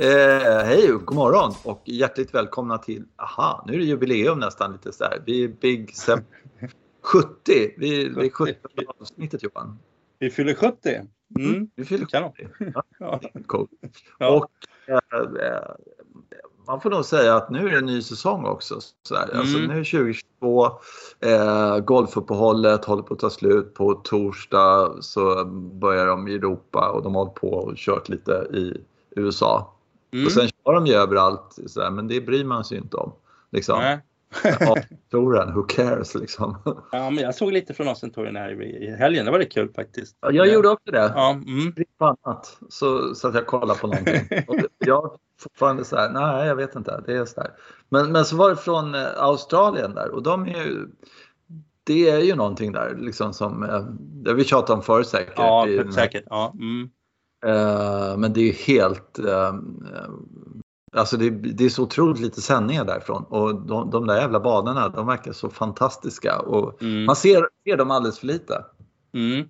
Eh, hej och god morgon och hjärtligt välkomna till, aha, nu är det jubileum nästan lite så. Vi är Big 70. Vi, vi är 70 avsnittet Johan. Vi fyller 70. Mm. Vi fyller Kanon. 70. Ja, Ja. cool. Ja. Och eh, eh, man får nog säga att nu är det en ny säsong också. Så. Alltså, Mm. nu är 2022, eh, golfuppehållet håller på att ta slut. På torsdag så börjar de i Europa och de har hållit på och kört lite i USA. Mm. Och sen kör de ju överallt, så här, men det bryr man sig inte om. Liksom. Nej. Ja, who cares liksom. Ja, men jag såg lite från Åsentorgen här i helgen. Det var lite kul faktiskt. Ja, Jag gjorde också det. Ja, mm. Annat. Så, så att jag kollade på någonting. Och jag fortfarande så här, nej jag vet inte. Det är så där. Men, men så var det från eh, Australien där och de är ju det är ju någonting där liksom som, eh, det vi tjatat om förut säkert. ja här- säkert. Ja, mm. Eh, men det är ju helt, eh, alltså det, det är så otroligt lite sändningar därifrån och de, de där jävla banorna de verkar så fantastiska och Mm. man ser, ser dem alldeles för lite. Mm.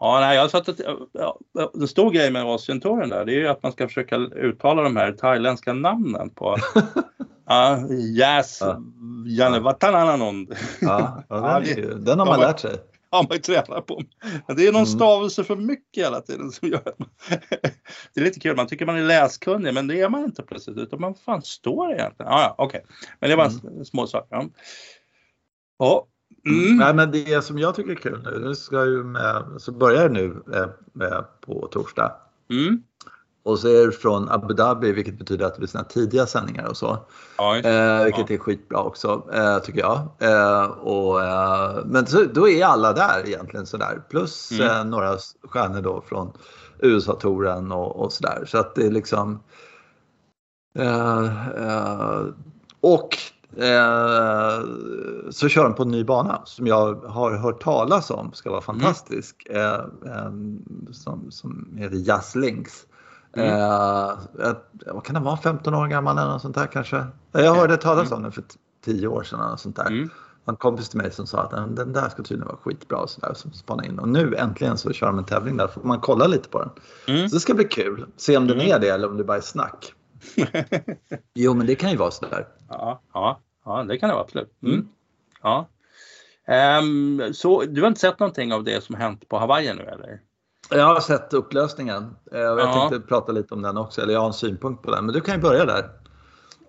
Ja, nej, jag satt att, ja, en stor grej med Asientouren där, det är ju att man ska försöka uttala de här thailändska namnen på ja, Jäs Ja. Janevatananond. Ja, ja, den, är den har man lärt sig. har man ju tränat på. Men det är någon Mm. stavelse för mycket hela tiden som gör Det är lite kul, man tycker man är läskunnig men det är man inte plötsligt utan man fan står egentligen? Ja, ja, okej. Men det var Mm. små saker. Ja. Ja. Mm. Nej, men det som jag tycker är kul nu, nu ska ju med, så börjar det nu eh, med på torsdag. Mm. Och så är det från Abu Dhabi, vilket betyder att det blir här tidiga sändningar och så. Ja. Eh, vilket är skitbra också, eh, tycker jag. Eh, och, eh, men så, då är alla där egentligen sådär. Plus Mm. eh, några stjärnor då från USA-touren och, och sådär. Så att det är liksom... Eh, och så kör de på en ny bana som jag har hört talas om ska vara fantastisk. Eh, eh, som, som heter Jazz Links. Mm. Eh, vad kan det vara, 15 år gammal eller något sånt där kanske? Jag hörde talas om den för 10 år sedan eller något sånt där. Mm. En kompis till mig som sa att den, den där ska tydligen vara skitbra och sådär. Så spanade in. Och nu äntligen så kör de en tävling där. Får man kolla lite på den. Mm. Så det ska bli kul. Se om den Mm. är det eller om det bara är snack. Jo men det kan ju vara sådär. ja, ja, ja, det kan det vara absolut. Mm. Mm. Ja. Ehm, så du har inte sett någonting av det som hänt på Hawaii nu eller? Jag har sett upplösningen. Eh, och Jag Ja. tänkte prata lite om den också. Eller jag har en synpunkt på den. Men du kan ju börja där.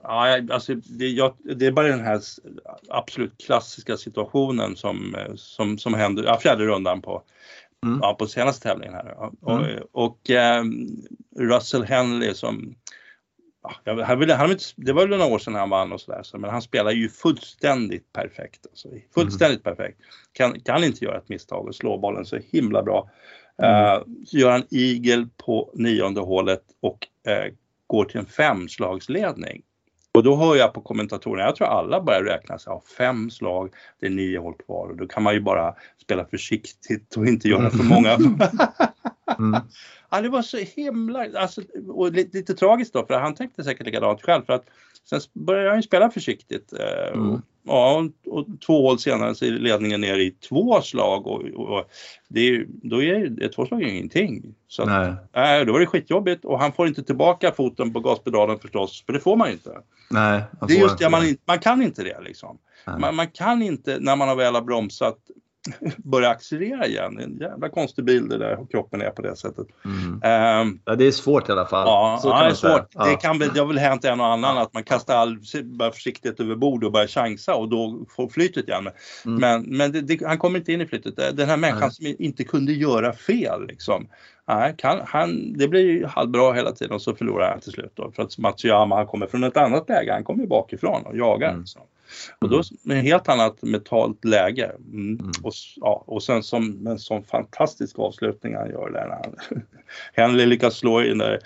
Ja, alltså, det, jag, det är bara den här absolut klassiska situationen som, eh, som, som händer, ja, fjärde rundan på, Mm. ja, på senaste tävlingen här. Ja. Mm. Och, och ehm, Russell Henley som, ja, han ville, han, det var några år sedan han vann och sådär, så, men han spelar ju fullständigt perfekt. Alltså, fullständigt perfekt. Kan, kan inte göra ett misstag och slå bollen så himla bra. Eh, så gör han eagle på nionde hålet och eh, går till en femslagsledning. Och då hör jag på kommentatorerna, jag tror alla börjar räkna sig, ja, fem slag, det är nio hål kvar och då kan man ju bara spela försiktigt och inte göra för många. Mm. ja, det var så himla, alltså, och lite, lite tragiskt då för han tänkte säkert likadant själv för att sen började han ju spela försiktigt. Eh, Mm. Ja, och två hål senare så är ledningen ner i två slag och, och, det är, då är det, två slag är ingenting. Så att, Nej. Nej, då var det skitjobbigt och han får inte tillbaka foten på gaspedalen förstås, för det får man ju inte. Nej. Det är just det, man, man kan inte det liksom. Man, man kan inte, när man har väl har bromsat, börja accelerera igen. En jävla konstig bild det där, hur kroppen är på det sättet. Mm. Ehm, Ja, det är svårt i alla fall. ja, ja, det är svårt. Ja. Det, kan, det har väl hänt en och annan att man kastar all bara försiktighet över bord och börjar chansa och då får flytet igen. Mm. Men, men det, det, han kommer inte in i flytet. Den här människan som inte kunde göra fel liksom. Nej, kan, han, det blir ju halvbra hela tiden och så förlorar han till slut då. För att Matsuyama han kommer från ett annat läge. Han kommer bakifrån och jagar. Mm. Liksom. Och då med ett helt annat mentalt läge. Mm. Mm. Och, ja, och sen som en sån fantastisk avslutning han gör där. Han, Henley lyckas slå in där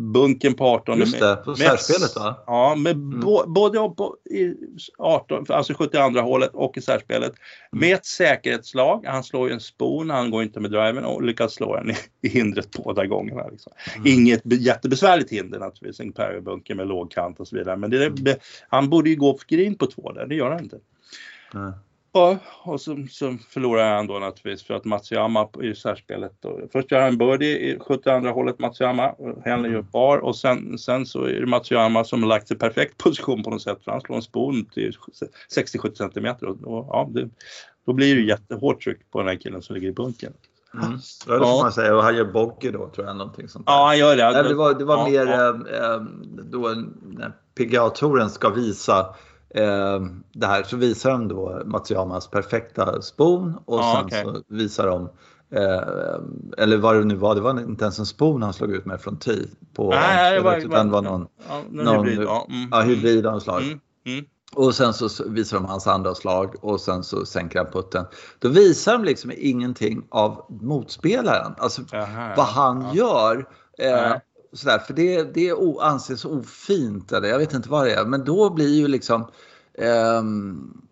bunken på 18. Just det, på särspelet va? Ja, med Mm. bo, både på, i 18, alltså 72 hålet och i särspelet. Mm. Med ett säkerhetslag. Han slår ju en spon, han går inte med driven och lyckas slå den i, i hindret båda gångerna. Liksom. Mm. Inget be- jättebesvärligt hinder naturligtvis, en parrybunker med låg kant och så vidare. Men det, det, han borde ju gå för green på två där, det gör han inte. Ja, och så, så förlorar han då naturligtvis för att Matsuyama i särspelet då, först gör han birdie i 72 hålet Matsuyama, Henley gör par och sen, sen så är det Matsuyama som lagt sig perfekt position på något sätt för han slår en spon till 60-70 centimeter och, och ja, det, då blir det jättehårt tryck på den här killen som ligger i bunken. Mm. Ja, det får man säga. Och han gör bogey då tror jag. Någonting sånt där. Ja, han gör det. Nej, det var, det var ja, mer ja. Eh, då när PGA-touren ska visa eh, det här så visar de då Matsuyamas perfekta spon och ja, sen okay. så visar de eh, eller vad det nu var, det var inte ens en spon han slog ut med från tee på Nej, det var, utan var någon, ja, någon, hybrid, ja. Mm. ja, hybrid av slag. Mm. Mm. Och sen så visar de hans andra slag och sen så sänker han putten. Då visar de liksom ingenting av motspelaren, alltså Aha, vad han ja. gör. Eh, sådär, för det, det anses ofint eller jag vet inte vad det är. Men då blir ju liksom um,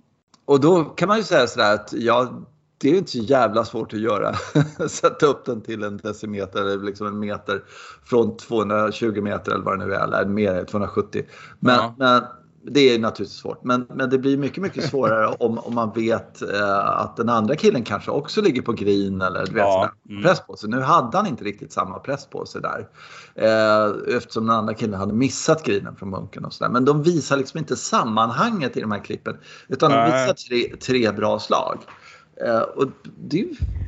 och då kan man ju säga sådär att ja, det är inte så jävla svårt att göra. Sätta upp den till en decimeter eller liksom en meter från 220 meter eller vad det nu är, eller mer, 270. Men, ja. men det är naturligtvis svårt, men, men det blir mycket, mycket svårare om, om man vet eh, att den andra killen kanske också ligger på green eller du vet, ja. mm. press på sig. Nu hade han inte riktigt samma press på sig där eh, eftersom den andra killen hade missat greenen från bunken och sådär. Men de visar liksom inte sammanhanget i de här klippen utan de visar tre, tre bra slag. Eh, och det är,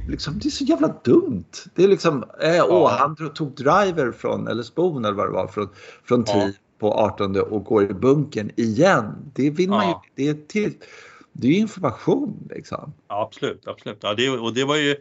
liksom, det är så jävla dumt. Det är liksom, eh, åh, han tog driver från, eller spon eller vad det var, från, från ja på 18 och går i bunken igen. Det vill man ja. ju. Det är, till, det är information liksom. Ja, absolut, absolut. Ja, det, och det var ju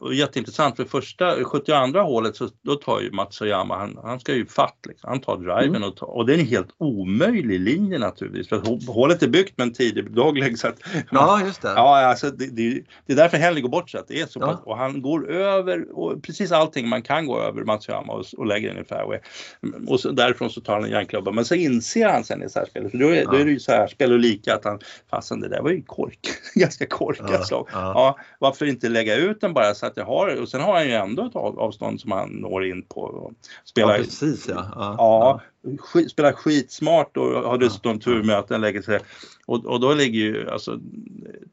och jätteintressant för första 72 hålet så då tar ju Matsuyama, han, han ska ju fatt liksom. Han tar driven mm. och, tar, och det är en helt omöjlig linje naturligtvis för hålet är byggt med en tidig dogleg så att, Ja just det. Ja alltså det, det, det är därför Henley går bort så att det är så ja. pass, och han går över och precis allting man kan gå över Matsuyama och, och lägger den i fairway. Och så, därifrån så tar han en järnklubba men så inser han sen i särspelet, för då är, ja. då är det ju särspel och lika att han, fasen det där var ju kork, ganska korkat ja. slag. Ja. ja. varför inte lägga ut den bara så att jag har, och sen har han ju ändå ett avstånd som han når in på. Och spelar, ja, precis ja. ja, ja skit, spelar skitsmart och har dessutom tur med att den lägger sig. Och, och då ligger ju, alltså,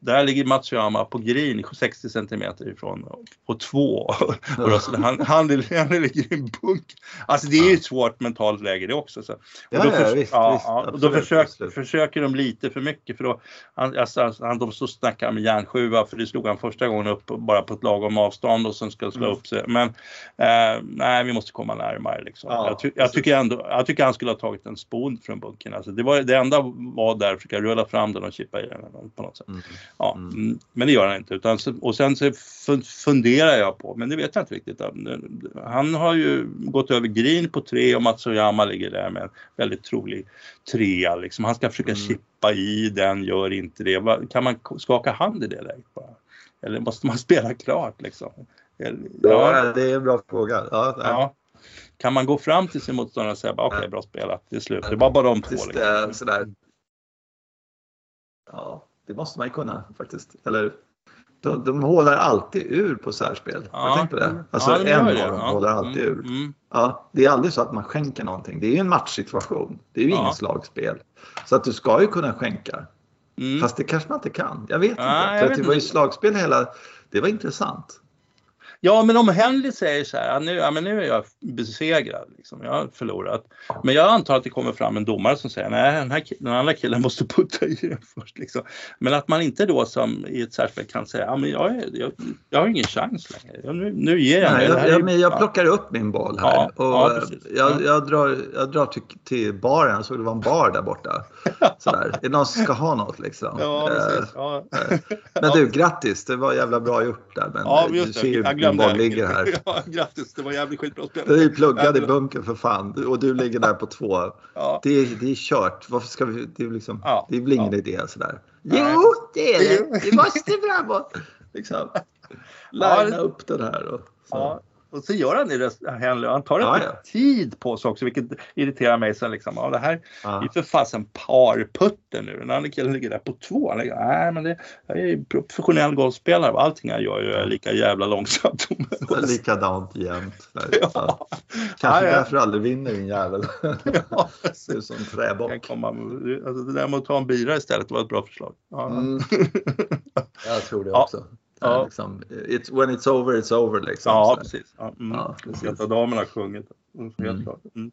där ligger Matsuyama på green 60 centimeter ifrån på två. alltså, han, han, han ligger i en bunk. Alltså det är ju ett svårt mentalt läge det också. Så. Och ja, då, ja, visst, ja, visst, och då försök, försöker de lite för mycket för då, han, alltså, han, de så snackar med järnsjua för det slog han första gången upp bara på ett lagom avstånd och sen ska slå mm. upp sig. Men eh, nej, vi måste komma närmare liksom. Ja, jag, ty, jag, tycker ändå, jag tycker han skulle ha tagit en spon från bunken. Alltså, det, var, det enda var där att försöka rulla fram den och chippa i den på något sätt. Mm. Ja, mm. mm. Men det gör han inte. Utan, och sen så funderar jag på, men det vet jag inte riktigt. Han har ju gått över green på tre och Matsuyama ligger där med en väldigt trolig trea. Liksom. Han ska försöka mm. chippa i den, gör inte det. Kan man skaka hand i det läget bara? Eller måste man spela klart liksom? Ja, ja det är en bra fråga. Ja, ja kan man gå fram till sin motståndare och säga okej okay, bra spelat, det är slut. Det var bara de två. Liksom. Sådär. Ja, det måste man ju kunna faktiskt. Eller de, de håller alltid ur på särspel. Ja. Jag på det. Alltså ja, en av dem håller alltid mm. ur. Mm. Ja, det är aldrig så att man skänker någonting. Det är ju en matchsituation. Det är ju ja. ingen slagspel. Så att du ska ju kunna skänka. Mm. Fast det kanske man inte kan. Jag vet ja, inte. För vet det var ju slagspel hela... Det var intressant. Ja, men om Henry säger så här, nu, ja, men nu är jag besegrad, liksom, jag har förlorat. Men jag antar att det kommer fram en domare som säger, nej, den, här, den andra killen måste putta i den först. Liksom. Men att man inte då som i ett särskilt kan säga, ja, men jag, jag, jag har ingen chans längre, nu, nu ger jag mig. Nej, jag, men jag plockar upp min boll här ja, och ja, jag, jag, drar, jag drar till, till baren, jag såg det var en bar där borta. Sådär. Är det någon som ska ha något liksom? Ja, precis. Eh, men du, grattis, det var jävla bra gjort där. Men ja, just det din boll ligger här. Ja, grattis, det var jävligt skitbra spel. Du är pluggad i bunkern för fan och du ligger där på två. Ja. Det, är, det är kört. Varför ska vi, det, är liksom, ja. det är väl ingen ja. idé sådär. Jo, det är det. Vi måste framåt. Liksom. Lina upp den här. Och, ja. Och så gör han det Henley han tar Ja, ja, ja. tid på sig också vilket irriterar mig. Så liksom, ja, det här Ja. är för fasen parputter nu. Den andra killen ligger där på två. Han ligger, Nej men det, jag är professionell golfspelare och allting jag gör är lika jävla långsamt. Likadant jämt. Ja. Kanske Ja, ja. därför aldrig vinner din jävel. Ja, Du är som en kan träbock. komma, alltså, det där med att ta en bira istället var ett bra förslag. Mm. Jag tror det Ja. också. Ja. Liksom, it's, when it's over, it's over. Liksom. Ja, Så. precis. Ja, mm. Ja, precis. Damerna har sjungit. Mm, Helt Mm. klart. Mm.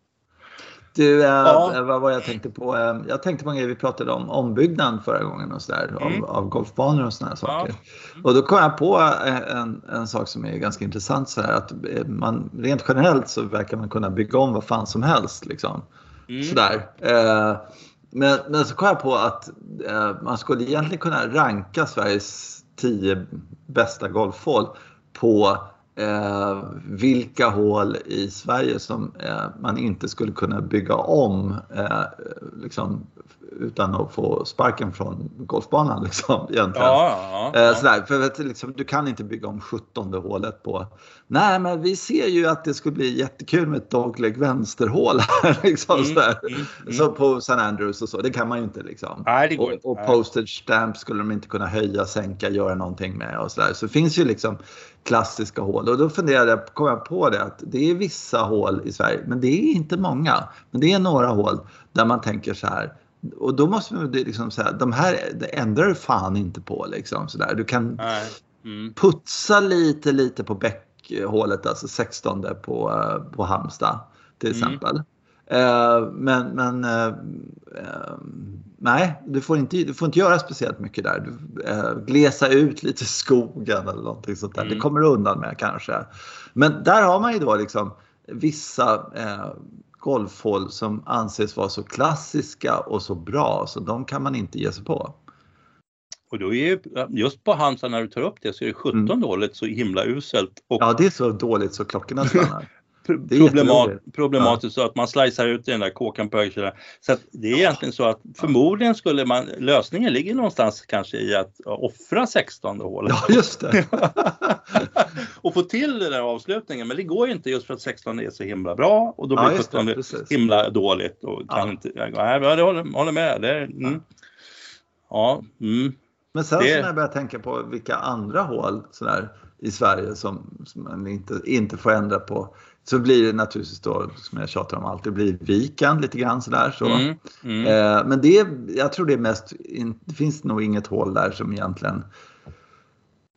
Du, eh, Ja. vad var jag tänkte på? Eh, jag tänkte på en grej vi pratade om, ombyggnaden förra gången och sådär, Mm. av, av golfbanor och sådana saker. Ja. Och då kom jag på eh, en, en sak som är ganska intressant så här, att eh, man rent generellt så verkar man kunna bygga om vad fan som helst liksom. Mm. Sådär. Eh, men, men så kom jag på att eh, man skulle egentligen kunna ranka Sveriges tio bästa golfhål på eh, vilka hål i Sverige som eh, man inte skulle kunna bygga om eh, liksom, utan att få sparken från golfbanan. Liksom, egentligen. Ja, ja, Eh, ja. Sådär, för liksom, du kan inte bygga om 17 hålet på... Nej, men vi ser ju att det skulle bli jättekul med ett dogleg vänsterhål här. Liksom, Mm, mm, mm. Så på St. Andrews och så, det kan man ju inte. Liksom. Nej. Och, och postage stamp skulle de inte kunna höja, sänka, göra någonting med och sådär. Så det finns ju liksom klassiska hål och då funderade jag, kom jag på det att det är vissa hål i Sverige, men det är inte många. Men det är några hål där man tänker så här, och då måste man liksom säga, de här ändrar du fan inte på liksom sådär. Du kan. Mm. putsa lite, lite på bäckhålet, alltså 16 på, eh, på Halmstad till Mm. exempel. Eh, Men, men eh, eh, nej, du får, inte, du får inte göra speciellt mycket där. Du, eh, glesa ut lite skogen eller någonting sånt där. Mm. Det kommer du undan med kanske. Men där har man ju då liksom vissa eh, golfhål som anses vara så klassiska och så bra så de kan man inte ge sig på. Och då är ju, just på Halmstad när du tar upp det så är det 17 hålet så himla uselt och Mm. Ja, det är så dåligt så klockorna stannar. problemat, problematiskt så att man slicear ut den där kåkan på högersidan. Så att det är egentligen så att förmodligen skulle man, lösningen ligger någonstans kanske i att offra 16 hålet. Ja, just det. och få till den där avslutningen. Men det går ju inte just för att 16 är så himla bra och då Ja, blir det, 17 precis. himla dåligt och kan Ja. inte, nej, jag håller, håller med. Det mm. Ja, mm. Men sen Det- så när jag börjar tänka på vilka andra hål sådär, i Sverige som, som man inte, inte får ändra på. Så blir det naturligtvis då, som jag tjatar om alltid, blir viken lite grann sådär. Så. Mm. Mm. Eh, men det, jag tror det är mest, in, det finns nog inget hål där som egentligen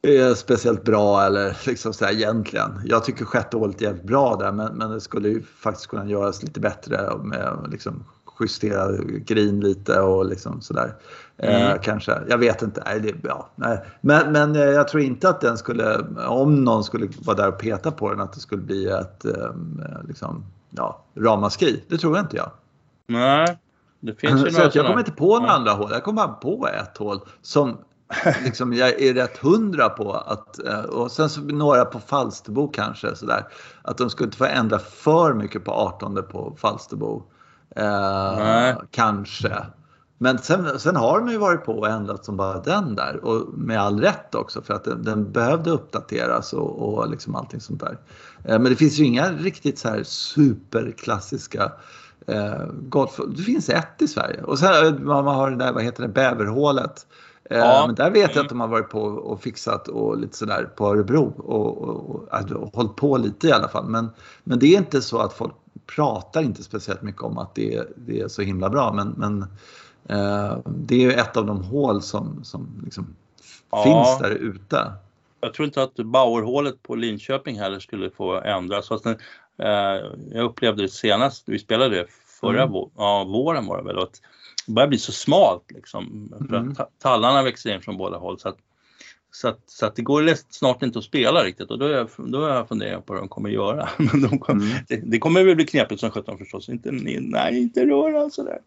är speciellt bra eller liksom så här egentligen. Jag tycker sjätte hålet är jävligt bra där men, men det skulle ju faktiskt kunna göras lite bättre med liksom justera green lite och liksom sådär. Eh, Mm. kanske, jag vet inte. Nej, det, ja, nej. Men, men eh, jag tror inte att den skulle, om någon skulle vara där och peta på den, att det skulle bli ett eh, liksom, ja, ramaskri. Det tror jag inte jag. Nej, det finns ju Så jag kommer inte på några Ja. andra hål. Jag kommer bara på ett hål som liksom jag är rätt hundra på att eh, och sen så några på Falsterbo kanske sådär att de skulle inte få ändra för mycket på 18 på Falsterbo. Eh, kanske. Men sen, sen har de ju varit på och ändrat som bara den där och med all rätt också för att den, den behövde uppdateras och, och liksom allting sånt där. Eh, men det finns ju inga riktigt så här superklassiska eh, golf. Det finns ett i Sverige och sen man har det där, vad heter det, bäverhålet. Eh, Ja. Men där vet jag Mm. att de har varit på och fixat och lite sådär på Örebro och, och, och, alltså, och hållit på lite i alla fall. Men, men det är inte så att folk pratar inte speciellt mycket om att det, är- det är så himla bra. Men, men eh, det är ju ett av de hål som, som liksom Ja. finns där ute. Jag tror inte att Bauerhålet på Linköping heller skulle få ändras. Fast den, eh, jag upplevde det senast, vi spelade det förra Mm. vå- ja, våren var det väl. Att det börjar bli så smalt liksom. För Mm. att tallarna växer in från båda håll. Så att, så att, så att det går snart inte att spela riktigt och då är jag, då är jag funderat på vad de kommer göra. Men de kom, Mm. det, det kommer väl bli knepigt som sjutton förstås. Inte, nej, inte röra sådär.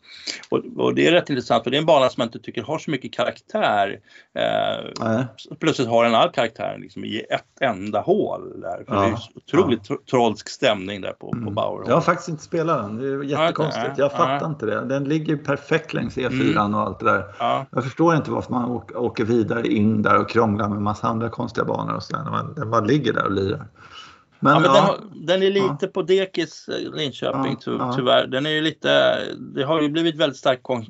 Och, och det är rätt intressant för det är en bana som jag inte tycker har så mycket karaktär. Eh, plötsligt har den all karaktär liksom, i ett enda hål där. För Ja, det är otroligt tro- trollsk stämning där på, på Mm. Bauer. Jag har faktiskt inte spelat den. Det är jättekonstigt. Jag fattar inte det. Den ligger perfekt längs E4 och allt det där. Ja, Jag förstår inte varför man åker, vidare in där och krånglar med massa andra konstiga banor och sådär. När man, när man ligger där och lirar. Men, ja, men ja. Den, den, är lite ja. på dekis, eh, Linköping ty, tyvärr. Den är ju lite, det har ju blivit väldigt stark kon,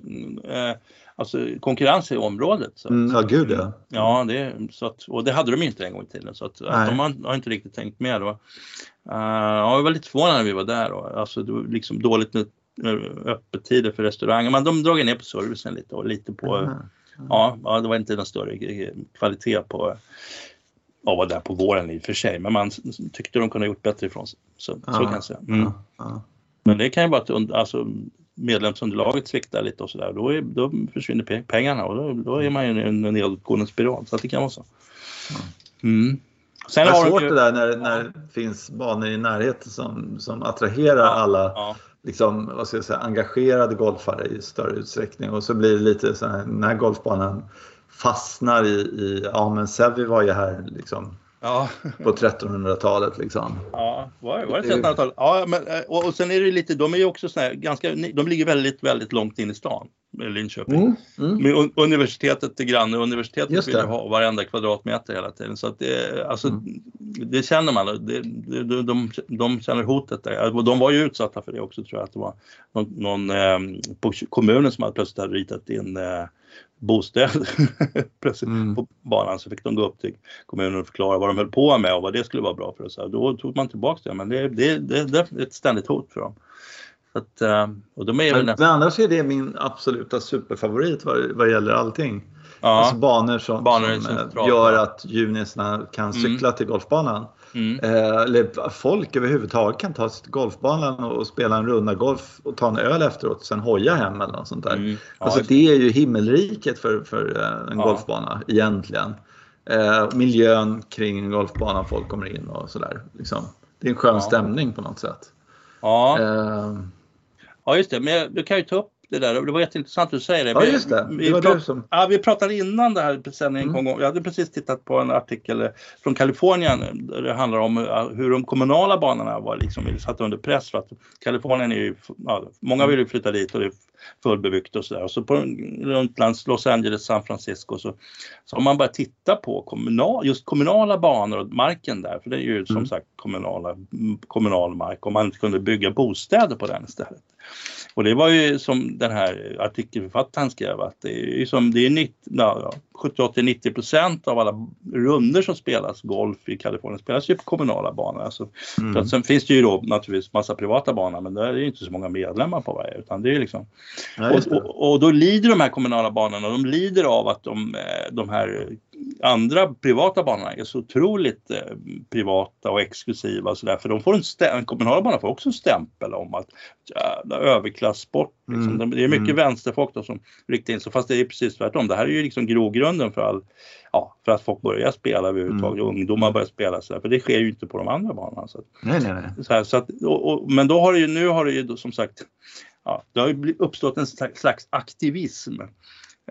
eh, alltså, konkurrens i området. Så. Mm, ja, gud ja. Ja, det, så att, och det hade de inte en gång i tiden så att, att de har, har, inte riktigt tänkt med. Då. Uh, jag var lite förvånad när vi var där. Då. Alltså, det var liksom dåligt med öppettider för restauranger. Men de drog ner på servicen lite och lite på mm. Ja, ja, det var inte någon större kvalitet på att vara där på våren i och för sig, men man tyckte de kunde ha gjort bättre ifrån sig. Så, ja, så kan jag säga. Mm. Ja, men det kan ju vara att alltså, medlemsunderlaget sviktar lite och sådär. Då, då försvinner pengarna och då, då är man ju i en nedåtgående spiral. Så att det kan vara så. Mm. Sen det är svårt det där när, när det finns banor i närheten som, som attraherar alla liksom, vad ska jag säga, engagerade golfare i större utsträckning. Och så blir det lite så här, den här golfbanan fastnar i, i ja men Sevi var ju här liksom Ja. På 1300-talet liksom. Ja, var, var det 1300-talet? Ja, men, eh, och, och sen är det lite, de är ju också så här, ganska, de ligger väldigt, väldigt långt in i stan. Linköping. Mm, mm. Med universitetet är granne, universitetet vill ha varenda kvadratmeter hela tiden. Så att det, alltså, mm. det känner man, det, det, de, de känner hotet där. De var ju utsatta för det också tror jag, att det var någon, någon eh, på kommunen som hade plötsligt hade ritat in eh, bostäder mm. på banan så fick de gå upp till kommunen och förklara vad de höll på med och vad det skulle vara bra för. Så då tog man tillbaka det men det, det, det, det är ett ständigt hot för dem. Att, eh, och de är men, nästan... men annars är det min absoluta superfavorit vad, vad gäller allting. Ja. Alltså banor som, banor som eh, gör att junisarna kan mm. cykla mm. till golfbanan. Mm. Eh, eller folk överhuvudtaget kan ta sig till golfbanan och spela en runda golf och ta en öl efteråt och sen hoja hem eller något sånt där. Mm. Ja, alltså det är ju himmelriket för, för en ja. golfbana egentligen. miljön kring en golfbana, folk kommer in och sådär. Liksom. Det är en skön ja. stämning på något sätt. Ja. Ja just det, men du kan ju ta upp det där. Det var jätteintressant att du säger det. Ja just det, det vi, du som... Ja, vi pratade innan det här sändningen mm. Jag hade precis tittat på en artikel från Kalifornien där det handlar om hur de kommunala banorna var liksom satta under press för att Kalifornien är ju, ja, många vill ju flytta dit och det fullbebyggt och sådär. Och så på runt Los Angeles, San Francisco så, så har man börjat titta på kommunal, just kommunala banor och marken där, för det är ju som mm. sagt kommunala, kommunal mark och man kunde bygga bostäder på den istället. Och det var ju som den här artikelförfattaren skrev att det är, som, det är 90, ja, 70-80-90 procent av alla runder som spelas golf i Kalifornien spelas ju på kommunala banor. Alltså, mm. sen finns det ju då naturligtvis massa privata banor men där är det inte så många medlemmar på varje utan det är liksom ja, och, och, och, då lider de här kommunala banorna, de lider av att de, eh, de här andra privata banorna är så otroligt eh, privata och exklusiva och sådär för de får en stämpel, kommunala banor får också en stämpel om att jävla överklassport. Liksom. Mm. Det är mycket mm. vänsterfolk då som riktar in sig fast det är precis tvärtom. Det här är ju liksom grogrunden för all ja, för att folk börjar spela överhuvudtaget, mm. ungdomar börjar spela så där, för det sker ju inte på de andra banorna. Så nej, nej, nej. Så här, så att, och, och, men då har det ju, nu har det ju då, som sagt, ja, det har uppstått en slags aktivism.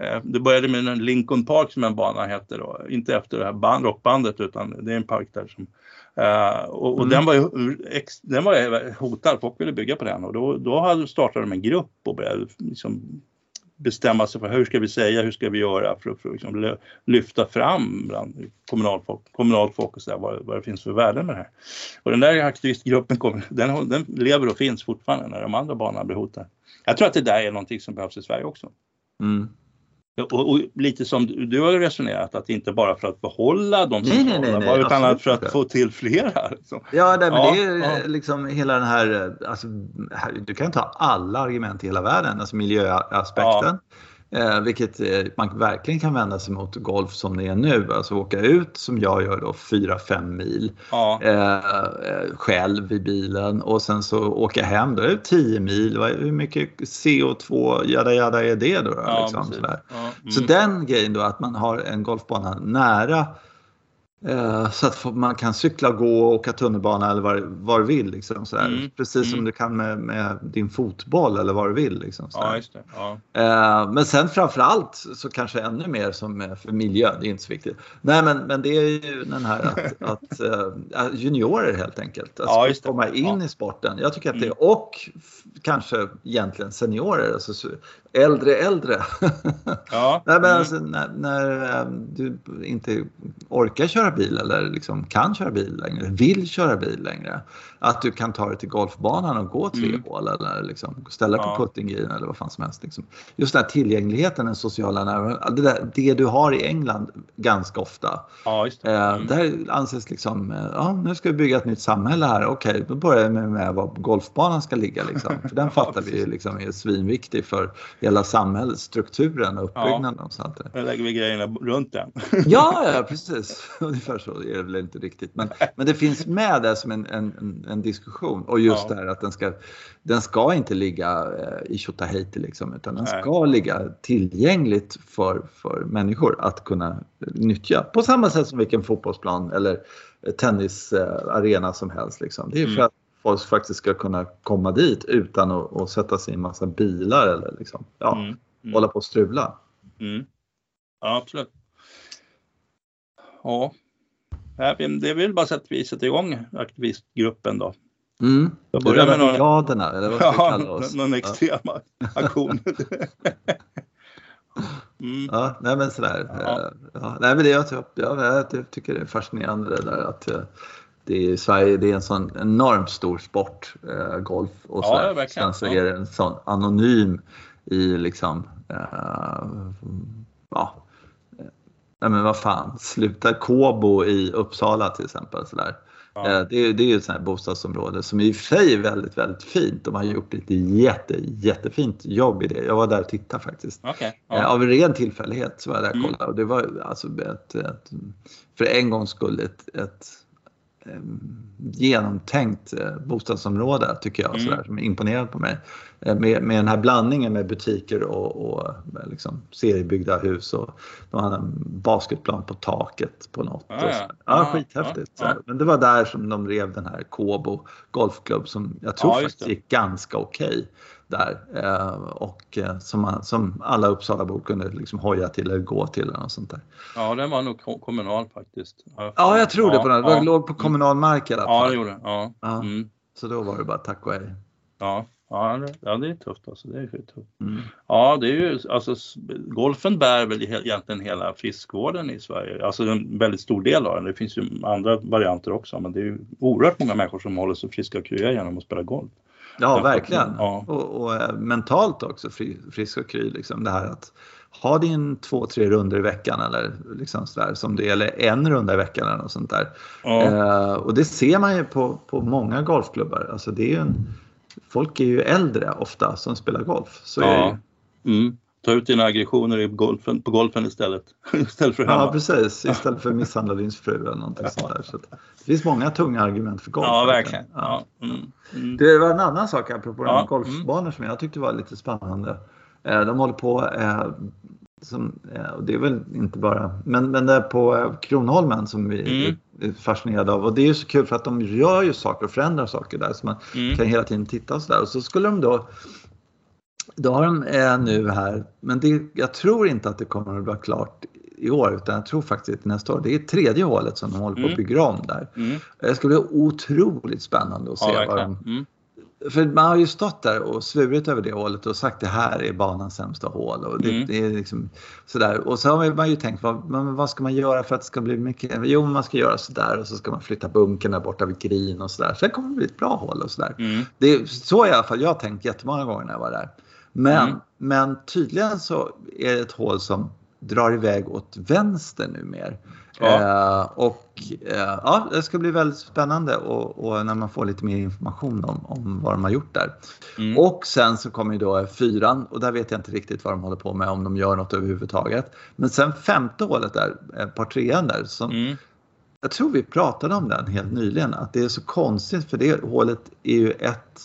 Eh, det började med en Lincoln Park som en bana heter då, inte efter det här band, rockbandet utan det är en park där som Uh, och, och mm. den, var ju, den var hotad, folk ville bygga på den och då, då startade de en grupp och började liksom bestämma sig för hur ska vi säga, hur ska vi göra för att, för att liksom lyfta fram bland kommunalfolk, kommunalfolk och så där, vad, vad det finns för värden med det här. Och den där aktivistgruppen kommer, den, den lever och finns fortfarande när de andra banorna blir hotade. Jag tror att det där är någonting som behövs i Sverige också. Mm. Och, och, lite som du har resonerat, att inte bara för att behålla de som nej, nej, nej, utan att för att få till flera. Liksom. Ja, nej, men ja, det är ja. liksom hela den här, alltså, du kan ta alla argument i hela världen, alltså miljöaspekten. Ja. Eh, vilket eh, man verkligen kan vända sig mot golf som det är nu. Alltså åka ut som jag gör då 4-5 mil ja. eh, eh, själv i bilen och sen så åka hem då är det 10 mil. Hur mycket CO2 jada jada är det då? Ja, liksom, ja, mm. Så den grejen då att man har en golfbana nära så att man kan cykla, gå och åka tunnelbana eller vad, du vill. Liksom, mm. Precis mm. som du kan med, med, din fotboll eller vad du vill. Liksom, ja, ja. Eh, men sen framförallt så kanske ännu mer som för miljön, det är inte så viktigt. Nej men, men det är ju den här att, att uh, juniorer helt enkelt, att ja, komma in i sporten. Jag tycker att det, mm. och kanske egentligen seniorer. Alltså, Äldre, äldre. Ja. Nej, men mm. alltså, när, när eh, du inte orkar köra bil eller liksom kan köra bil längre, vill köra bil längre. Att du kan ta dig till golfbanan och gå tre Mm. hål eller liksom ställa Ja. på puttinggreen eller vad fan som helst. Liksom. Just den här tillgängligheten, den sociala närvaron, det, där, det du har i England ganska ofta. ja, just det. Eh, Mm. Där anses liksom, eh, ja nu ska vi bygga ett nytt samhälle här. Okej, då börjar vi med, var golfbanan ska ligga. Liksom. För den fattar vi ju liksom är svinviktig för hela samhällsstrukturen och uppbyggnaden. Och sånt där. Då lägger vi grejerna runt den. Ja, ja, precis. Ungefär så är det väl inte riktigt. Men, men det finns med där som en, en, en- en diskussion. Och just Ja. det här att den ska, den ska inte ligga eh, i Tjotahejti liksom, utan den Nej. ska ligga tillgängligt för, för människor att kunna nyttja. På samma sätt som vilken fotbollsplan eller tennisarena som helst. Liksom. Det är för Mm. att folk faktiskt ska kunna komma dit utan att, att sätta sig i en massa bilar eller liksom, ja, Mm. Mm. hålla på och strula. Mm. Ja, absolut. Ja. Det är väl bara så att vi sätter igång aktivistgruppen då. Mm. Jag börjar med någon, Brigaderna, eller vad vi ja, kalla oss? någon extrema aktion. Mm. Ja, nej men sådär. Ja. Eh, Ja, nej men det, jag, jag, jag, jag tycker det är fascinerande det där att eh, det är, Sverige det är en sån enormt stor sport, eh, golf och Ja, sådär. ja. Sen så Ja. är det en sån anonym i liksom, ja, eh, nej men vad fan, sluta Kåbo i Uppsala till exempel. Sådär. Ja. Eh, Det, är- det är ju ett sånt här bostadsområde som i och för sig är väldigt, väldigt fint. De har gjort ett jätte, jättefint jobb i det. Jag var där och tittade faktiskt. Eh, Ja. Av ren tillfällighet så var jag där och Mm. kollade och det var alltså ett, ett, för en gångs skull ett, ett genomtänkt eh, bostadsområde tycker jag, Mm. sådär, som är imponerande på mig. Eh, Med, med den här blandningen med butiker och, och eh, liksom seriebyggda hus och de hade en basketplan på taket på något. Ja, och ja. ja, Ja, skithäftigt. ja, sådär. Men det var där som de rev den här Kåbo golfklubb som jag tror faktiskt det. gick ganska okej där. Eh, och eh, som, man, som alla Uppsalabor kunde liksom hoja till eller gå till eller något sånt där. ja, den var nog ko- kommunal faktiskt. Ja, jag tror det på den. Det ja. låg på kommunal mark i alla Ja, fall. det gjorde den. Ja. Ja. Mm. Så då var det bara tack och hej. Ja. Ja, det- ja, är tufft alltså. Det är tufft. Mm. Ja, det är ju alltså golfen bär väl egentligen hela friskvården i Sverige. Alltså en väldigt stor del av den. Det finns ju andra varianter också, men det är ju oerhört många människor som håller sig friska och krya genom att spela golf. Ja, verkligen. ja. Och, och eh, mentalt också fri, frisk och kry. Liksom. Det här att ha din två, tre runder i veckan eller liksom sådär, som det eller en runda i veckan eller något sånt där. Ja, Eh, och det ser man ju på, på många golfklubbar. Alltså det är en, folk är ju äldre ofta som spelar golf. Så är det ja. ju. Mm. Ta ut dina aggressioner i golfen, på golfen istället. istället för hemma. Ja, precis. Istället för misshandla din fru eller någonting sånt där. Så det finns många tunga argument för golf. Ja, verkligen. Ja. Mm. Mm. Det var en annan sak apropå Ja, ja. golfbanor som jag tyckte var lite spännande. Eh, De håller på, eh, som, eh, och det är väl inte bara, men, men det är på Kronholmen som vi Mm. är fascinerade av. Och det är ju så kul för att de gör ju saker och förändrar saker där. Så man Mm. kan hela tiden titta och sådär. Och så skulle de då då har de eh, nu här, men det, jag tror inte att det kommer att vara klart i år utan jag tror faktiskt nästa år. Det är tredje hålet som de håller på att Mm. bygga om där. Mm. Det skulle bli otroligt spännande att se Ja, vad de Mm. för man har ju stått där och svurit över det hålet och sagt det här är banans sämsta hål. Och det, Mm. det är liksom sådär. Och så har man ju tänkt vad, vad ska man göra för att det ska bli mycket? Jo, man ska göra sådär och så ska man flytta bunkern där borta vid green och sådär. Sen kommer det bli ett bra hål och sådär. Mm. Det så i alla fall jag har tänkt jättemånga gånger när jag var där. Men, Mm. men tydligen så är det ett hål som drar iväg åt vänster nu mer. Ja. Eh, och eh, ja, det ska bli väldigt spännande och, och när man får lite mer information om, om vad de har gjort där. Mm. Och sen så kommer ju då fyran och där vet jag inte riktigt vad de håller på med, om de gör något överhuvudtaget. Men sen femte hålet där, eh, par trean där, som, Mm. jag tror vi pratade om den helt nyligen, att det är så konstigt för det hålet är ju ett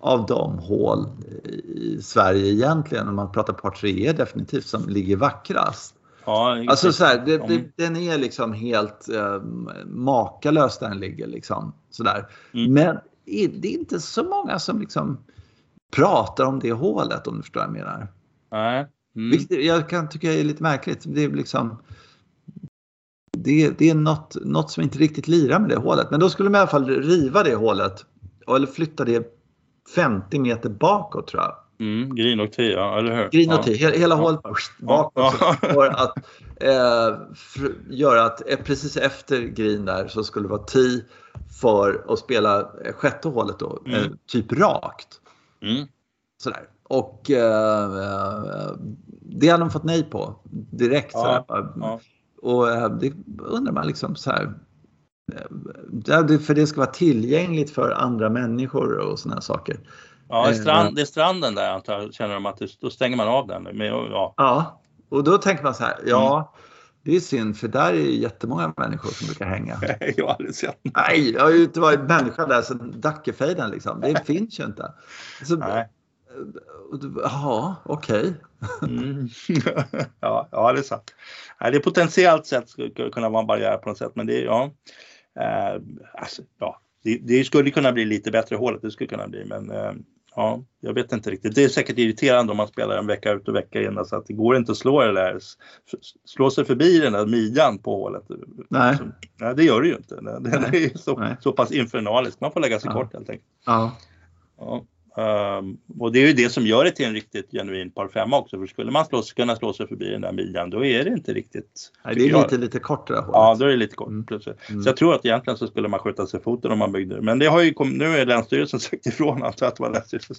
av de hål i Sverige egentligen, om man pratar par tre definitivt, som ligger vackrast. Ja, Alltså så här, det, det, den är liksom helt eh, makalös där den ligger liksom sådär. Mm. Men det är inte så många som liksom pratar om det hålet om du förstår vad jag menar. Nej. Mm. Vilket jag kan tycka är lite märkligt. Det är liksom det, det är något, något som inte riktigt lirar med det hålet. Men då skulle man i alla fall riva det hålet eller flytta det 50 meter bakåt tror jag. Mm, green och ja, eller hur? Green och tee, hela, hela Ja. hålet bakåt. Ja. För att eh, för, göra att eh, precis efter green där så skulle det vara tee för att spela eh, sjätte hålet då, eh, Mm. typ rakt. Mm. Sådär. Och eh, eh, det hade de fått nej på direkt. Ja, sådär. ja. Och eh, det undrar man liksom så här. För det ska vara tillgängligt för andra människor och sådana saker. Ja, Eh, strand, det är stranden där antar jag, känner de att det, då stänger man av den. Men, ja, Ja, och då tänker man så här. Ja, det är synd för där är ju jättemånga människor som brukar hänga. jag har aldrig sett. Nej, jag har ju inte varit människa där sedan Dackefejden liksom. Det finns ju inte. Så, Nej. Ja, okej. Mm. ja, ja, det är sant. Nej, det är potentiellt sett skulle kunna vara en barriär på något sätt, men det är ja. Eh, alltså, ja, det, det skulle kunna bli lite bättre hålet, det skulle kunna bli, men eh, ja, jag vet inte riktigt. Det är säkert irriterande om man spelar en vecka ut och vecka in, så att det går inte att slå det där, slå sig förbi den där midjan på hålet. Nej. Så, nej, det gör det ju inte. Det, det är så, så pass infernaliskt. Man får lägga sig Ja. kort helt enkelt. Ja. Ja. Ehm, och det är ju det som gör det till en riktigt genuin par femma också. För skulle man slå, kunna slå sig förbi den där midjan då är det inte riktigt. Nej, det är jag. lite, lite kortare hålet. Ja, då är det lite kort. Mm. plötsligt. Mm. Så jag tror att egentligen så skulle man skjuta sig foten om man byggde det. Men det har ju kom, nu är Länsstyrelsen sagt ifrån jag att det var Länsstyrelsen.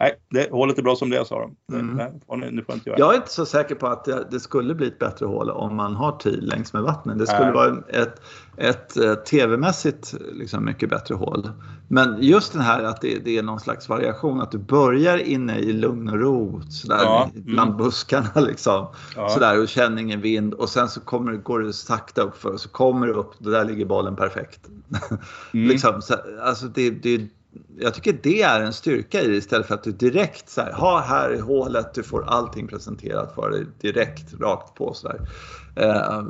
Nej, det, hålet är bra som det är sa de. Det- Mm. Nej, nu får inte jag. Jag är inte så säker på att det, det skulle bli ett bättre hål om man har tid längs med vattnet. Det skulle Nej. vara ett, ett eh, tv-mässigt liksom mycket bättre hål. Men just den här att det, det är någon slags variation, att du börjar inne i lugn och ro sådär, Ja, bland mm. buskarna liksom. Ja. Sådär, och känner ingen vind och sen så kommer, går det sakta upp för och så kommer du upp, där ligger bollen perfekt. Mm. liksom, så, alltså det, det, jag tycker det är en styrka i det istället för att du direkt så här, ha här är hålet, du får allting presenterat för dig direkt rakt på så där. Eh,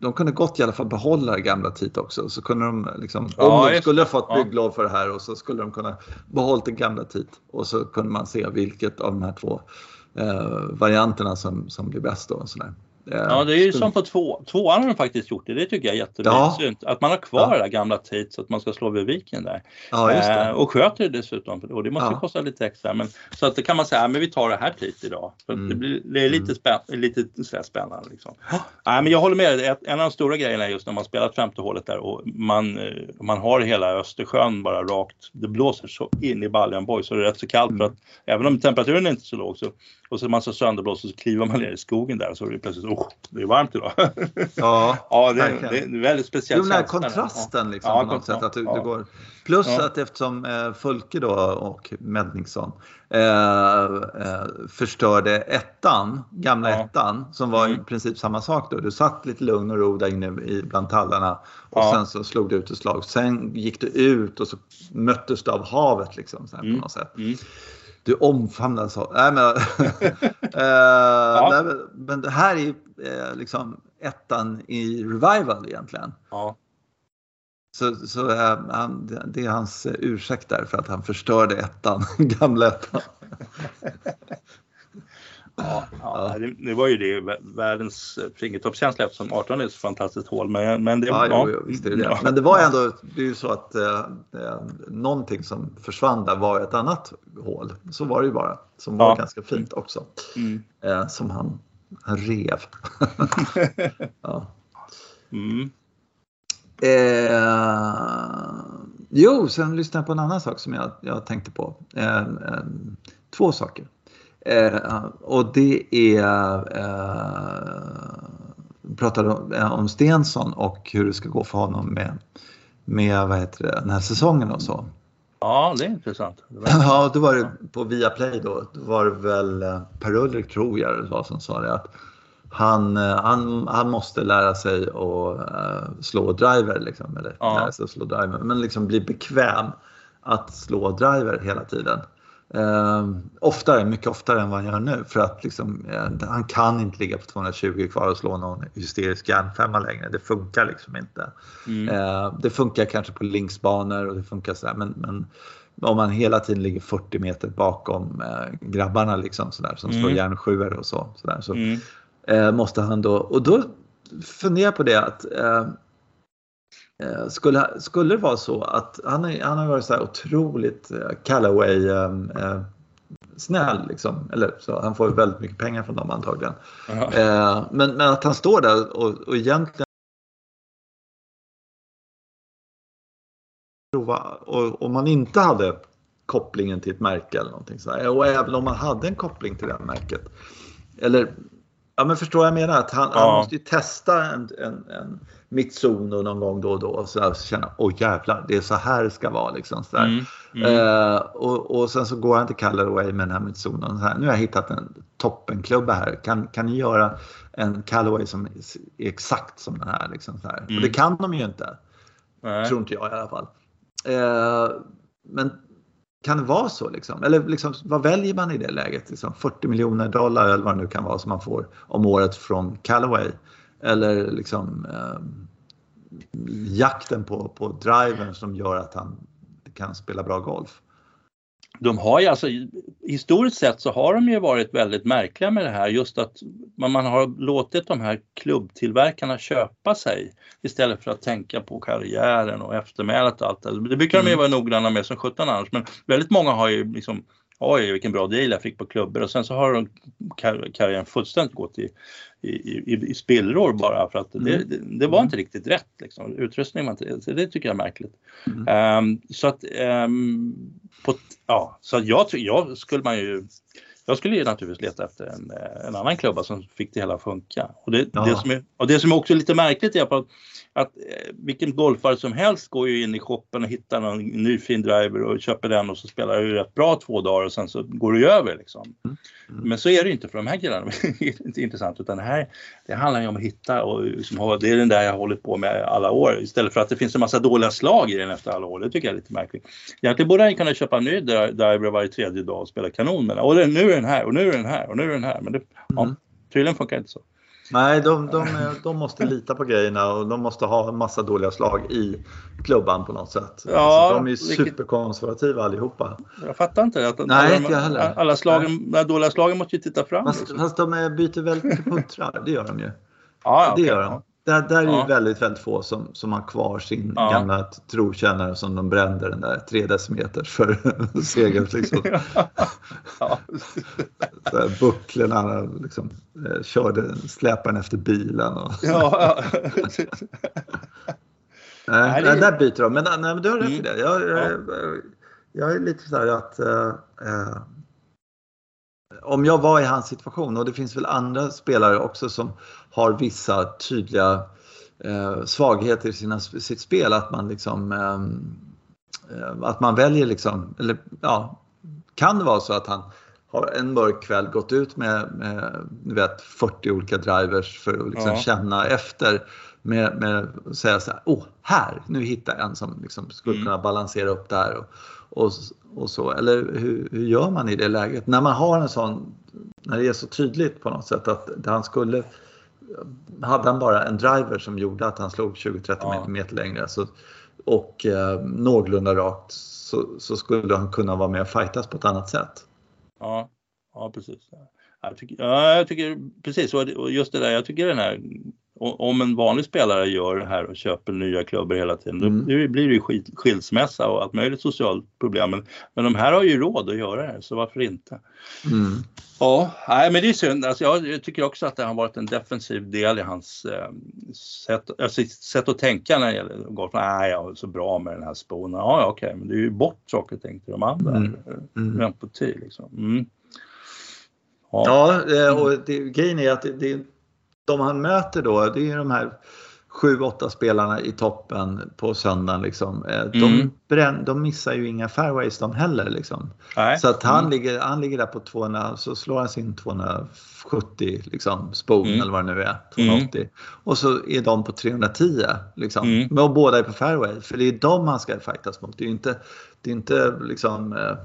de kunde gott i alla fall behålla gamla TIT också. Så kunde de liksom, Ja, om de skulle ha fått Ja. bygglov för det här och så skulle de kunna behålla det gamla TIT och så kunde man se vilket av de här två eh, varianterna som, som blir bäst då. Och så där. Eh, Ja, det är ju som på två, tvåan har de faktiskt gjort det. Det tycker jag är Ja. jättesynt. Att man har kvar Ja. det där gamla så att man ska slå vid viken där. Ja, just Eh, det. och sköter det dessutom. Och det måste Ja. kosta lite extra. Men, så att det kan man säga, ja, men vi tar det här Tate idag. Att Mm. det, blir, det är lite, spän, lite så spännande. Liksom. Nej, men jag håller med dig. En av de stora grejerna är just när man spelar femte hålet där och man, eh, man har hela Östersjön bara rakt. Det blåser så in i baljan boy så det är rätt så kallt för Mm. att även om temperaturen är inte så låg så och så är man så sönderblåst så kliver man ner i skogen där så är det plötsligt, oh, det är varmt idag. Ja, ja, det, det är en väldigt speciell Jo, den här känsla. kontrasten liksom, Ja, på något sätt. Att du, ja. du går, plus Ja. att eftersom eh, Fulke då och Medningsson eh, eh, förstörde ettan, gamla ettan, som var i Mm. princip samma sak då. Du satt lite lugn och ro där inne i, bland tallarna och sen så slog du ut ett slag. Sen gick du ut och så möttes du av havet liksom så här, Mm. på något sätt. Mm. Du omfamnas av... Nej, men, eh, nej, men, det här är ju eh, liksom ettan i revival egentligen. Ja. Så, så eh, han, det- är hans ursäkt där för att han förstörde ettan, gamla ettan. Ja, ja. Det, var ju det, vä- världens fingertoppskänsla eftersom 18 är ett så fantastiskt hål. Men, men det, Ja, jo, jo, är det det. Ja. Men det var ändå, det är ju så att eh, eh, någonting som försvann där var ett annat hål. Så var det ju bara. Som var Ja. ganska fint också. Mm. Eh, som han, han rev. ja. Mm. Eh, jo, sen lyssnade jag på en annan sak som jag, jag tänkte på. Eh, eh, två saker. Eh, och det är, eh, pratade om, eh, om Stensson och hur det ska gå för honom med, med vad heter det, den här säsongen och så. ja, det är intressant. Det var- Ja, då var det på Viaplay då. Då var det väl eh, Per-Ulrik tror jag det var som sa det att han, eh, han, han måste lära sig att eh, slå driver liksom. Eller Ja. lära sig att slå driver. Men liksom bli bekväm att slå driver hela tiden. Eh, oftare, mycket oftare än vad han gör nu. För att liksom, eh, han kan inte ligga på 220 kvar och slå någon hysterisk järnfemma längre. Det funkar liksom inte. Mm. Eh, det funkar kanske på linksbanor och det funkar sådär men, men om man hela tiden ligger 40 meter bakom eh, grabbarna liksom sådär som slår Mm. järnsjuor och så, sådär, så Mm. eh, måste han då, och då funderar jag på det att eh, eh, skulle, skulle det vara så att han, är, han har varit så här otroligt eh, Callaway eh, eh, snäll liksom. Eller så, han får väldigt mycket pengar från dem antagligen. Eh, men, men att han står där och, och egentligen prova och om man inte hade kopplingen till ett märke eller någonting sådär. Och även om man hade en koppling till det märket. Eller, ja men förstår jag menar? Att han, ja. han måste ju testa en, en, en Mitsuno någon gång då och då så, där, så känna, oj jävlar, det är så här det ska vara liksom. Så mm, mm. Eh, och, och sen så går han till Callaway med den här Mitsuno. Så här, nu har jag hittat en toppenklubba här. Kan, kan ni göra en Callaway som är exakt som den här? Liksom, så här. Mm. Och det kan de ju inte. Nej. Tror inte jag i alla fall. Eh, men kan det vara så? Liksom? Eller liksom, vad väljer man i det läget? Liksom 40 miljoner dollar eller vad det nu kan vara som man får om året från Callaway. Eller liksom eh, jakten på, på driven som gör att han kan spela bra golf de har ju alltså, historiskt sett så har de ju varit väldigt märkliga med det här just att man har låtit de här klubbtillverkarna köpa sig istället för att tänka på karriären och eftermälet och allt det. Det brukar de ju mm. vara noggranna med som sjutton annars men väldigt många har ju liksom oj vilken bra deal jag fick på klubbor och sen så har karriären fullständigt gått i, i, i, i spillror bara för att mm. det, det, det, var inte riktigt rätt. Liksom. Utrustningen var inte det. Det tycker jag är märkligt. Mm. Um, så att, um, på, ja, så jag, jag skulle man ju jag skulle ju naturligtvis leta efter en, en annan klubba som fick det hela att funka. Och det, ja. det, som är, och det som är också lite märkligt är att att eh, vilken golfare som helst går ju in i shoppen och hittar någon ny fin driver och köper den och så spelar du rätt bra två dagar och sen så går du över liksom. Mm. Mm. Men så är det inte för de här killarna. det är inte intressant utan det här det handlar ju om att hitta och liksom, det är den där jag har hållit på med alla år istället för att det finns en massa dåliga slag i den efter alla år. Det tycker jag är lite märkligt. Egentligen borde han kunna köpa en ny driver varje tredje dag och spela kanon med den. Och nu är den här och nu är den här och nu är den här. Men det, mm. ja, tydligen funkar det inte så. Nej, de, de, de måste lita på grejerna och de måste ha en massa dåliga slag i klubban på något sätt. Ja, alltså, de är vilket... superkonservativa allihopa. Jag fattar inte att Nej, alla, alla, alla slagen, de dåliga slagen måste ju titta fram. Fast, liksom. fast de byter väldigt mycket puttrar, det gör de ju. Ja, det okay. gör de. Där, där är ja. det väldigt, väldigt få som, som har kvar sin ja. gamla trotjänare som de brände den där tre decimeter för segern. Liksom. ja. bucklorna liksom, eh, körde släparen efter bilen. Och... ja, nej, nej, där byter de. Men, nej, men du har rätt i mm. det. Jag, jag, jag, är lite så här att äh, om jag var i hans situation och det finns väl andra spelare också som har vissa tydliga eh, svagheter i sina, sitt spel. Att man liksom ehm, eh, att man väljer liksom, eller ja, kan det vara så att han har en mörk kväll gått ut med, med du vet, 40 olika drivers för att liksom ja. känna efter med, med att säga så här, åh, här, nu hittar jag en som liksom skulle mm. kunna balansera upp det här. Och, och, och så. Eller hur, hur, gör man i det läget? När man har en sån, när det är så tydligt på något sätt att han skulle hade han bara en driver som gjorde att han slog 20-30 ja. meter längre så, och eh, någorlunda rakt så, så, skulle han kunna vara med och fightas på ett annat sätt. Ja, ja precis. Jag tycker, ja, jag tycker precis och just det där, jag tycker den här om en vanlig spelare gör det här och köper nya klubbor hela tiden, mm. då blir det ju skilsmässa och allt möjligt socialt problem. Men, men de här har ju råd att göra det, så varför inte? Mm. Ja, nej, men det är synd. Alltså, jag tycker också att det har varit en defensiv del i hans eh, sätt, alltså, sätt att tänka när det gäller golf. Nej, jag är så bra med den här spon. Ja, okej, okay, men det är ju bort saker och ting till de andra. Mm. Mm. På tid liksom. Mm. Ja. ja, eh, och det, grejen är att det, det de han möter då, det är de här sju, åtta spelarna i toppen på söndagen. Liksom. Eh, de, mm. brän, de missar ju inga fairways de heller. Liksom. Så att han, mm. ligger, han ligger där på 200, så slår han sin 270 liksom, spoon mm. eller vad det nu är. 280. Mm. Och så är de på 310. Liksom. Mm. Och båda är på fairway. För det är de han ska fightas mot. Det är inte, det är inte liksom, eh,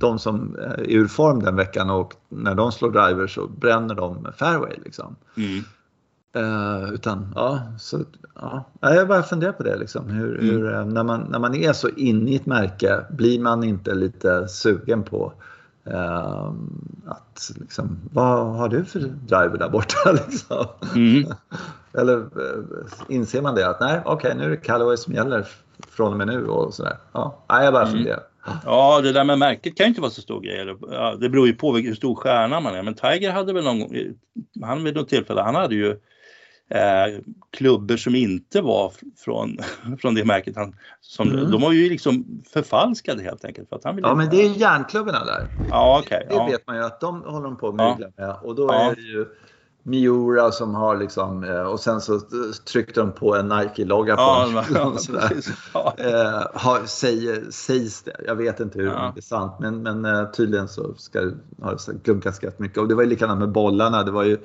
de som är ur form den veckan och när de slår driver så bränner de fairway. Liksom. Mm. Uh, utan ja, så, ja, jag bara funderar på det. Liksom. Hur, mm. hur, eh, när, man, när man är så inne i ett märke, blir man inte lite sugen på uh, att liksom, vad har du för driver där borta? Liksom? Mm. Eller uh, inser man det att nej, okej, okay, nu är det Callaway som gäller från och med nu och sådär. Ja, jag bara mm. funderar. Ja, det där med märket kan ju inte vara så stor grej. Det beror ju på hur stor stjärna man är. Men Tiger hade väl någon gång, han vid något tillfälle, han hade ju eh, klubbor som inte var från, från det märket. Han, som, mm. De var ju liksom förfalskade helt enkelt. För att han ville ja, men det är järnklubborna där. Ja, okay, det, det ja. vet man ju att de håller på med ja. och då är det ju Miura som har liksom eh, och sen så tryckte de på en Nike-logga på ja, ja, ja. eh, har, säger, sägs det, jag vet inte hur ja. det är sant men, men eh, tydligen så ska det ha klunkats rätt mycket och det var ju likadant med bollarna. Det var ju eh,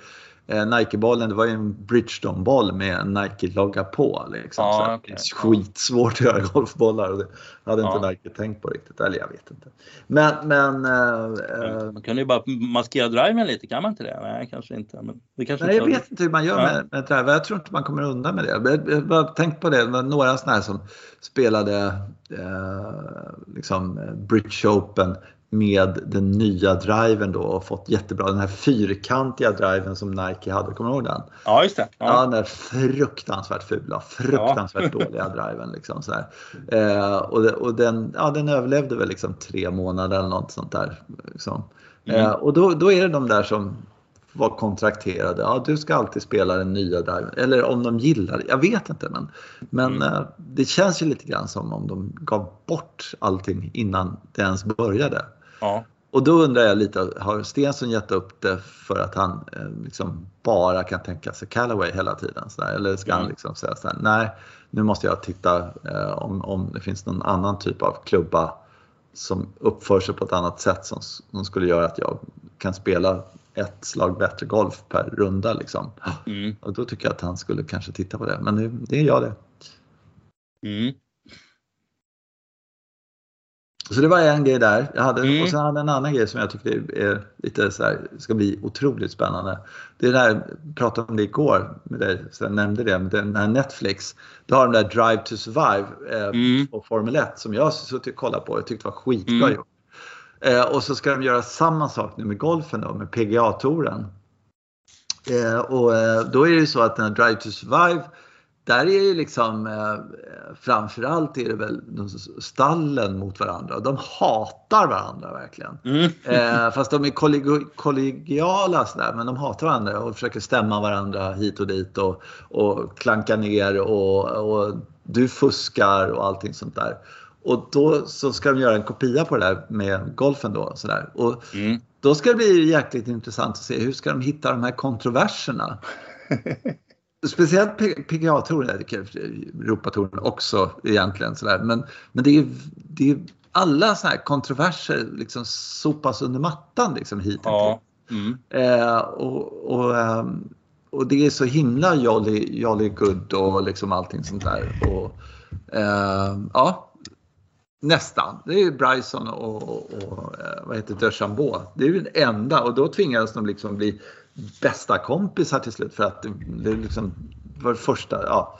Nike-bollen, det var ju en Bridgestone-boll med en Nike-logga på. Liksom. Så okay. Skitsvårt att göra golfbollar och det hade ja. inte Nike tänkt på riktigt. Eller jag vet inte. Men, men eh, man kan ju bara maskera driven lite, kan man inte det? Nej, kanske inte. Men det kanske nej, jag vet inte hur man gör ja. med, med driver. Jag tror inte man kommer undan med det. Jag, bara tänkt på det, det var några sådana här som spelade eh, liksom Bridge Open med den nya driven då och fått jättebra, den här fyrkantiga driven som Nike hade, kommer du ihåg den? Ja, just det. Ja, ja den där fruktansvärt fula, fruktansvärt ja. dåliga driven. Liksom, så eh, och, och den, ja, den överlevde väl liksom tre månader eller något sånt där. Liksom. Mm. Eh, och då, då är det de där som var kontrakterade. Ja, du ska alltid spela den nya driven. Eller om de gillar det. Jag vet inte. Men, men mm. eh, det känns ju lite grann som om de gav bort allting innan det ens började. Ja. Och då undrar jag lite, har Stensson gett upp det för att han eh, liksom bara kan tänka sig Callaway hela tiden? Så där? Eller ska mm. han liksom säga så här, nej nu måste jag titta eh, om, om det finns någon annan typ av klubba som uppför sig på ett annat sätt som, som skulle göra att jag kan spela ett slag bättre golf per runda. Liksom. Mm. Och då tycker jag att han skulle kanske titta på det, men det, det är jag det. Mm. Så det var en grej där. Jag hade, mm. Och sen hade jag en annan grej som jag tycker är lite så här, ska bli otroligt spännande. Det är det här, jag pratade om det igår med dig, så jag nämnde det, med den här Netflix. Du har den där Drive to Survive eh, mm. på Formel 1 som jag suttit och kollat på och tyckte var skitbra mm. gjort. Eh, och så ska de göra samma sak nu med golfen då, med PGA-touren. Eh, och eh, då är det så att den här Drive to Survive där är ju liksom eh, framförallt är det väl stallen mot varandra. De hatar varandra verkligen. Mm. Eh, fast de är kollegiala sådär, men de hatar varandra och försöker stämma varandra hit och dit och, och klanka ner och, och du fuskar och allting sånt där. Och då så ska de göra en kopia på det där med golfen då. Sådär. Och mm. Då ska det bli jäkligt intressant att se hur ska de hitta de här kontroverserna. Speciellt PGA-touren, Europatouren också egentligen. Sådär. Men, men det är, det är alla sådana här kontroverser liksom sopas under mattan liksom hit ja. mm. eh, och, och, ehm, och det är så himla jolly, jolly good och liksom allting sånt där. Och, eh, ja, Nästan. Det är Bryson och, och, och eh, vad heter DeChambeau. Det är ju den enda och då tvingades de liksom bli bästa kompisar till slut för att det, liksom var det första, ja.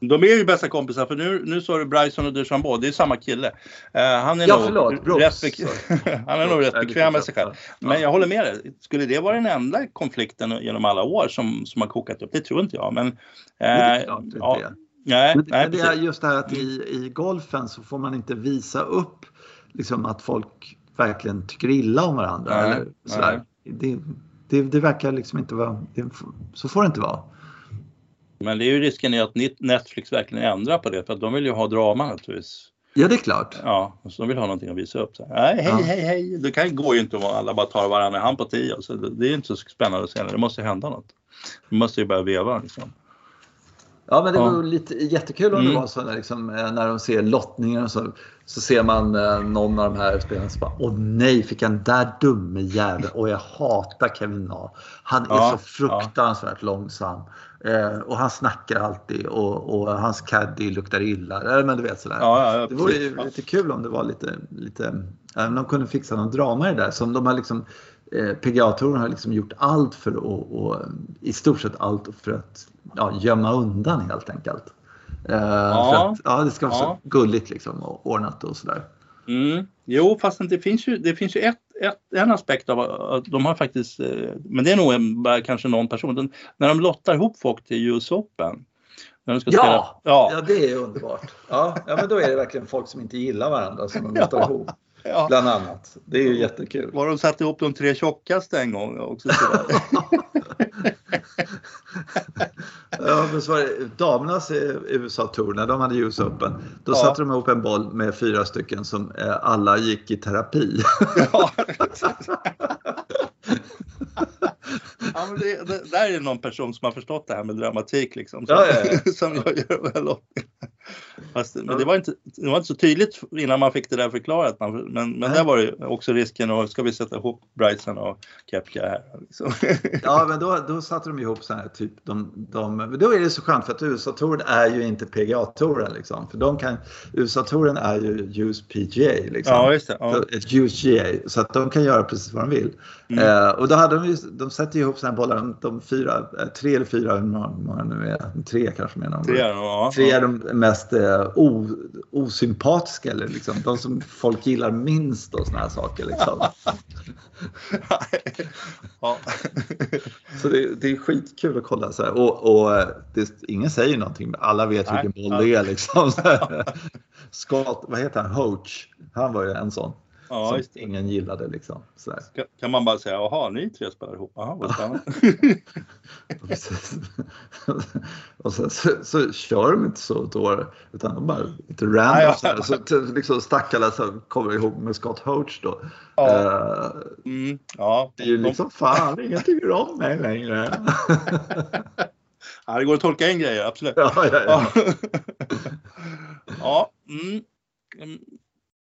De är ju bästa kompisar för nu, nu sa du Bryson och DeChambeau, det är samma kille. Uh, han är ja, nog förlåt, Brooks, rätt, han är nog rätt bekväm med sig själv. Men jag håller med dig, skulle det vara den enda konflikten genom alla år som, som har kokat upp? Det tror inte jag. Men, uh, det är klart, det ja, Nej, men, nej, men det är just det här att i, i golfen så får man inte visa upp liksom, att folk verkligen tycker illa om varandra. Nej, eller sådär. Det, det, det, verkar liksom inte vara, det, så får det inte vara. Men det är ju risken är att Netflix verkligen ändrar på det för att de vill ju ha drama naturligtvis. Ja, det är klart. Ja, så de vill ha någonting att visa upp. Så, nej, hej, ja. hej, hej. Det kan, går ju inte om alla bara tar varandra i hand på tio. Så det, det är inte så spännande att se. Det måste hända något. Vi måste ju börja veva liksom. Ja, men det var lite jättekul om mm. det var så när, liksom, eh, när de ser lottningen och så, så ser man eh, någon av de här spelarna som bara Åh nej, fick den där dumme jäveln och jag hatar Kevin Na. Han är ja, så fruktansvärt ja. långsam. Eh, och han snackar alltid och, och hans caddy luktar illa. men du vet sådär. Ja, det vore ju lite kul om det var lite, lite även de kunde fixa någon drama i det där. Som de har liksom, eh, PGA-touren har liksom gjort allt för att, och, i stort sett allt för att ja, gömma undan helt enkelt. Eh, ja. Att, ja, det ska vara ja. så gulligt liksom och ordnat och sådär. Mm. Jo, fast det finns ju, det finns ju ett, ett, en aspekt av att de har faktiskt, eh, men det är nog en, kanske någon person, den, när de lottar ihop folk till US Open När de ska Ja! spela. Ja. Ja, det är underbart. Ja, ja, men då är det verkligen folk som inte gillar varandra som de möter Ja. ihop. Ja. Bland annat. Det är ju jättekul. Var de satte ihop de tre tjockaste en gång också. Ja, men så var det, damernas USA-tour, när de hade US Open, då Ja. satte de ihop en boll med fyra stycken som eh, alla gick i terapi. ja. ja, men det, det, där är någon person som har förstått det här med dramatik liksom. Som, Ja, ja, ja. som jag gör väl. Fast, men det var, inte, det var inte så tydligt innan man fick det där förklarat. Man, men, men där var det också risken och ska vi sätta ihop Bryson och Kepka här. Liksom. Ja, men då, då satte de ihop så här typ de, de, men då är det så skönt för att USA-touren är ju inte PGA-touren liksom. För de kan, USA-touren är ju US PGA liksom. Ja, just det. Ja. Ett US GA, så att de kan göra precis vad de vill. Mm. Eh, och då hade de ju, de sätter ihop såna här bollar, de, de fyra, eh, tre eller fyra, hur många nu är, tre kanske menar de. Tre, ja. Tre är de mest eh, o, osympatiska, eller liksom, de som folk gillar minst och såna här saker. Liksom. Så det, det är skitkul att kolla så här. Och, och eh, det, ingen säger någonting, men alla vet Nej. vilken boll det är. Liksom. Scott, vad heter han? Hoach. Han var ju en sån ja, som ingen gillade. Liksom. Här. Kan- man bara säga, jaha, ni tre spelar ihop? Jaha, vad spännande. Och sen så, så kör de inte så då, utan de bara lite random. Ja, ja. Så, här. så liksom stackarna som kommer ihop med Scott Hoach då. Ja. Eh, Mm, ja. det är ju liksom fan, ingen tycker om mig längre. ja, det går att tolka in grejer, absolut. ja, ja, ja. Ja. ja mm.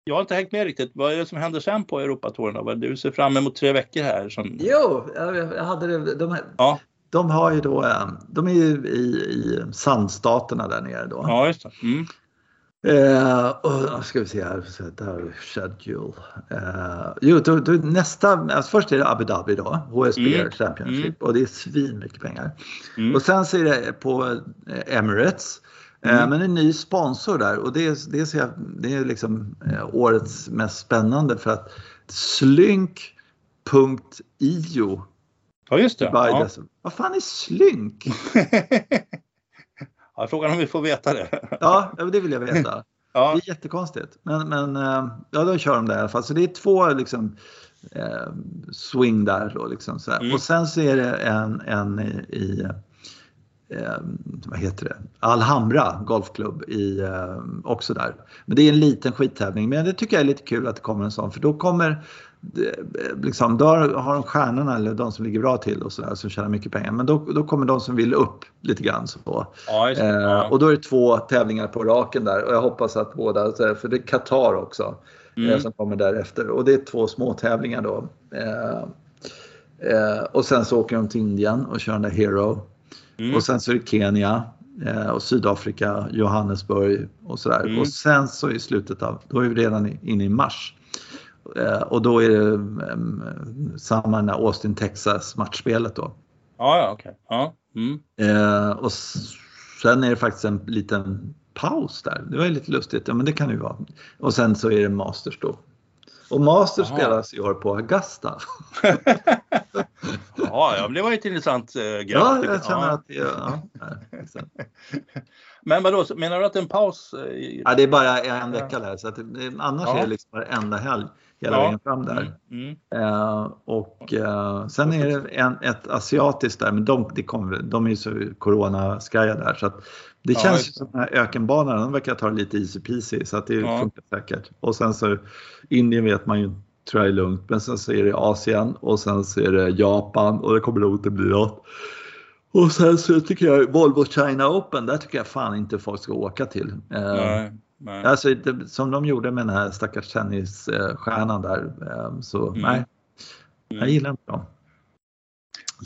Jag har inte hängt med riktigt. Vad är det som händer sen på Europatouren? Du ser fram emot tre veckor här. Som... Jo, jag hade det. De, här- Ja, de har ju då, eh, de är ju i, i sandstaterna där nere då. ja, just det. Mm. Eh, och, ska vi se här, där schedule. Eh, jo, då, då, nästa, alltså först är det Abu Dhabi då, HSB Mm. Championship Mm. och det är svin mycket pengar. Mm. Och sen så är det på eh, Emirates. Eh, Mm. Men en ny sponsor där och det, är- det, ser jag, det är liksom eh, årets mest spännande för att slynk.io Ja, just det. Ja. Vad fan är slynk? ja, frågan om vi får veta det. Ja, det vill jag veta. Det Ja, är jättekonstigt. Men, men eh, ja, då kör de det i alla fall. Så det är två liksom, eh, swing där. Då, liksom, så. Mm. Och sen så är det en, en i, i eh, vad heter det? Alhambra golfklubb i, eh, också där. Men det är en liten skittävling. Men det tycker jag är lite kul att det kommer en sån. För då kommer det, liksom, då har de stjärnorna eller de som ligger bra till och sådär som tjänar mycket pengar. Men då, då kommer de som vill upp lite grann. Så. ja. Eh, Ja. och då är det två tävlingar på raken där och jag hoppas att båda, för det är Qatar också Mm. eh, som kommer därefter och det är två små tävlingar då. Eh, eh, och sen så åker de till Indien och kör den där Hero. Mm. Och sen så är det Kenya eh, och Sydafrika, Johannesburg och sådär. Mm. Och sen så i slutet av, då är vi redan inne i mars. Eh, och då är det um, samma när Austin, Texas matchspelet då. Ja, ja, okej. Ja. Mm. Eh, och sen är det faktiskt en liten paus där. Det var ju lite lustigt. Ja, men det kan det ju vara. Och sen så är det Masters då. Och Masters Jaha. spelas i år på Augusta. Ja, det var ett intressant äh, grej. Ja, jag känner Ja. att det, ja. Men vadå, menar du att en paus? eh, i- ja, det är bara en vecka där. Så att annars Ja. är det liksom varenda helg hela Ja. vägen fram där. Mm. Mm. Eh, och eh, sen är det en, ett asiatiskt där, men de, det kommer, de är ju så coronaskaja där. Så att det Ja, känns ju som den här ökenbanan, de verkar ta lite easy peasy så att det Ja. funkar säkert. Och sen så Indien vet man ju tror jag är lugnt, men sen så är det Asien och sen så är det Japan och det kommer nog inte bli något. Och sen så tycker jag Volvo China Open, där tycker jag fan inte folk ska åka till. Eh, Nej, nej. Alltså, det, som de gjorde med den här stackars tennisstjärnan där. eh, Så Mm. nej, jag Mm. gillar inte dem.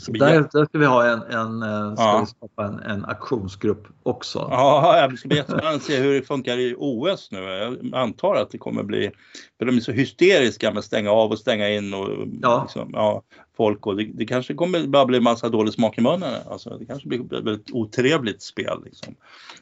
Där, där ska vi ha en, en, eh, ska Ja. skapa en, en aktionsgrupp också. Ja, det ska bli jättespännande att se hur det funkar i OS nu. Jag antar att det kommer bli, för de är så hysteriska med att stänga av och stänga in och Ja. liksom, ja, folk och det, det kanske kommer bara bli massa dålig smak i munnen. Alltså, det kanske blir ett väldigt otrevligt spel. Liksom.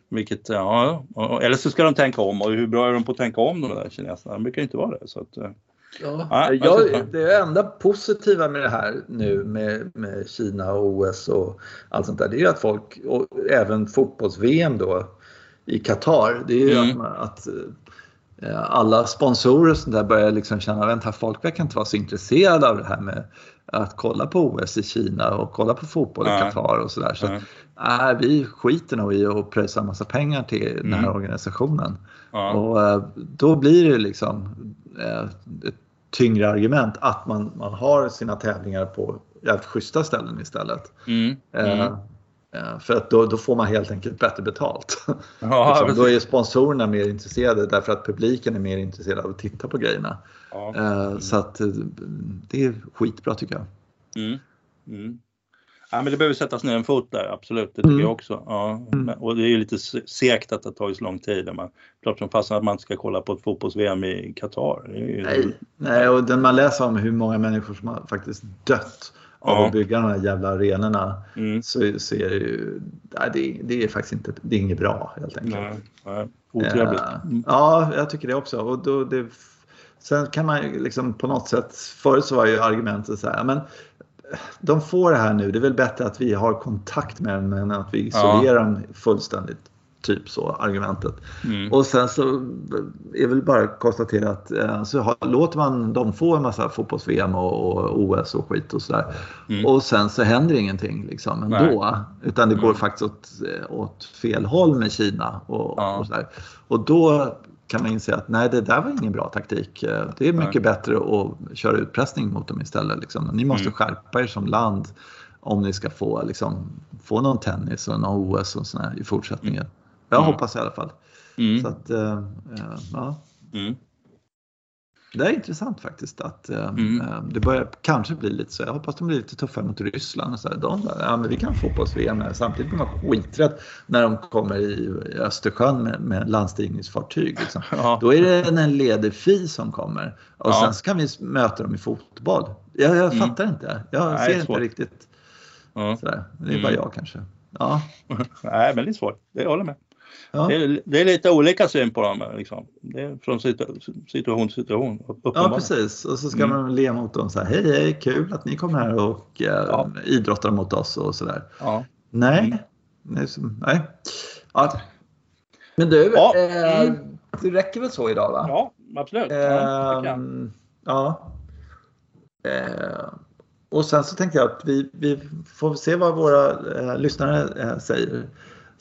Vilket, ja, ja, eller så ska de tänka om och hur bra är de på att tänka om de där kineserna? De brukar inte vara det. Så att, eh, Ja, ja, jag, det enda positiva med det här nu med, med Kina och OS och allt sånt där, det är ju att folk, och även fotbolls-VM då i Qatar, det är ju mm. att, att eh, alla sponsorer och sånt där börjar liksom känna, vänta folk verkar inte vara så intresserade av det här med att kolla på OS i Kina och kolla på fotboll i Qatar och sådär. Så, där. så äh, vi skiter nog i att pröjsa massa pengar till mm. den här mm. organisationen. Ja. Och äh, då blir det liksom äh, ett tyngre argument att man, man har sina tävlingar på jävligt schyssta ställen istället. Mm. Mm. För att då, då, får man helt enkelt bättre betalt. Ja, liksom, då är sponsorerna mer intresserade därför att publiken är mer intresserad av att titta på grejerna. Ja. Mm. Så att det är skitbra tycker jag. Ja, men det behöver sättas ner en fot där, absolut. Det tycker mm. jag också. Ja. Mm. Och det är ju lite segt att det har tagit så lång tid. Man pratar som fasen att man ska kolla på ett fotbolls-VM i Qatar. Ju... Nej, nej, och den man läser om hur många människor som har faktiskt dött av ja. att bygga de här jävla arenorna mm. så, så är det ju, nej, det, det, är faktiskt inte, det är inget bra helt enkelt. Nej, nej. Otrevligt. Mm. Ja, jag tycker det också. Och då, det, sen kan man ju liksom på något sätt, förut så var ju argumentet så här, men de får det här nu, det är väl bättre att vi har kontakt med dem än att vi isolerar ja. dem fullständigt. Typ så argumentet. Mm. Och sen så är väl bara att konstatera att eh, så har, låter man dem få en massa fotbolls-VM och, och, OS och skit och sådär. Mm. Och sen så händer ingenting liksom ändå. Nej. Utan det går mm. faktiskt åt, eh, åt fel håll med Kina och, ja. och sådär. Och då kan man inse att nej, det där var ingen bra taktik. Det är mycket nej. bättre att köra utpressning mot dem istället. Liksom. Ni måste mm. skärpa er som land om ni ska få, liksom, få någon tennis och någon OS och sådär i fortsättningen. Mm. Jag mm. hoppas i alla fall. Mm. Så att, äh, ja. Mm. Det är intressant faktiskt att äh, mm. det börjar kanske bli lite så. Jag hoppas de blir lite tuffare mot Ryssland. Och så här. De där, ja, men vi kan fotbolls-VM samtidigt blir man skiträdd när de kommer i Östersjön med, med landstigningsfartyg. Liksom. Ja. Då är det en ledig fi som kommer och ja. sen så kan vi möta dem i fotboll. Jag, jag mm. fattar inte. Jag Nej, ser inte riktigt. Ja. Det är bara jag kanske. Ja. Nej, väldigt svårt. Det håller med. Ja. Det, är, det, är, lite olika syn på dem. Liksom. Det är från situation till situation. Ja, precis. Och så ska mm. man le mot dem så här. Hej, hej, kul att ni kommer här och eh, ja. idrottar mot oss och så där. Ja. Nej. Mm. Nej. nej. Ja. Men du, ja. eh, det räcker väl så idag? va? Ja, absolut. Eh, ja. Eh, och sen så tänkte jag att vi, vi får se vad våra eh, lyssnare eh, säger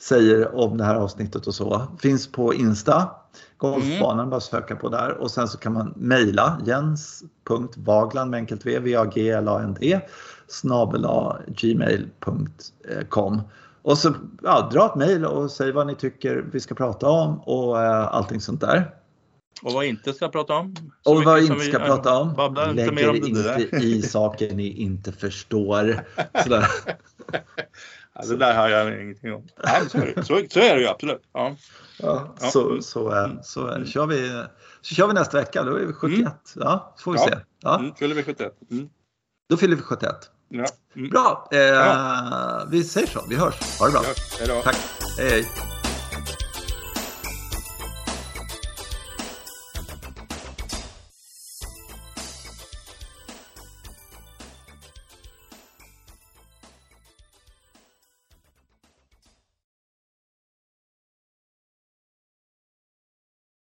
säger om det här avsnittet och så. Finns på Insta, Golfbanan, mm. bara söka på där. Och sen så kan man mejla jens.vagland med enkelt v, v a g l a n d snabel gmail.com. Och så ja, dra ett mejl och säg vad ni tycker vi ska prata om och äh, allting sånt där. Och vad inte ska prata om. Så och vad inte ska vi, prata om. Babbla inte mer om det inte där. i saker ni inte förstår. Sådär. Ja, det där har jag ingenting om. Nej, så, är det, så, så är det ju absolut. Ja. Ja, ja. Så, så, är, så är det. Kör vi, så kör vi nästa vecka, då är vi 71. Mm. Ja, så får vi ja. se. Ja. Mm, fyller vi 71. Mm. Då fyller vi 71. Ja. Mm. Bra, eh, vi säger så. Vi hörs. Ha det bra. Tack. Hej, hej.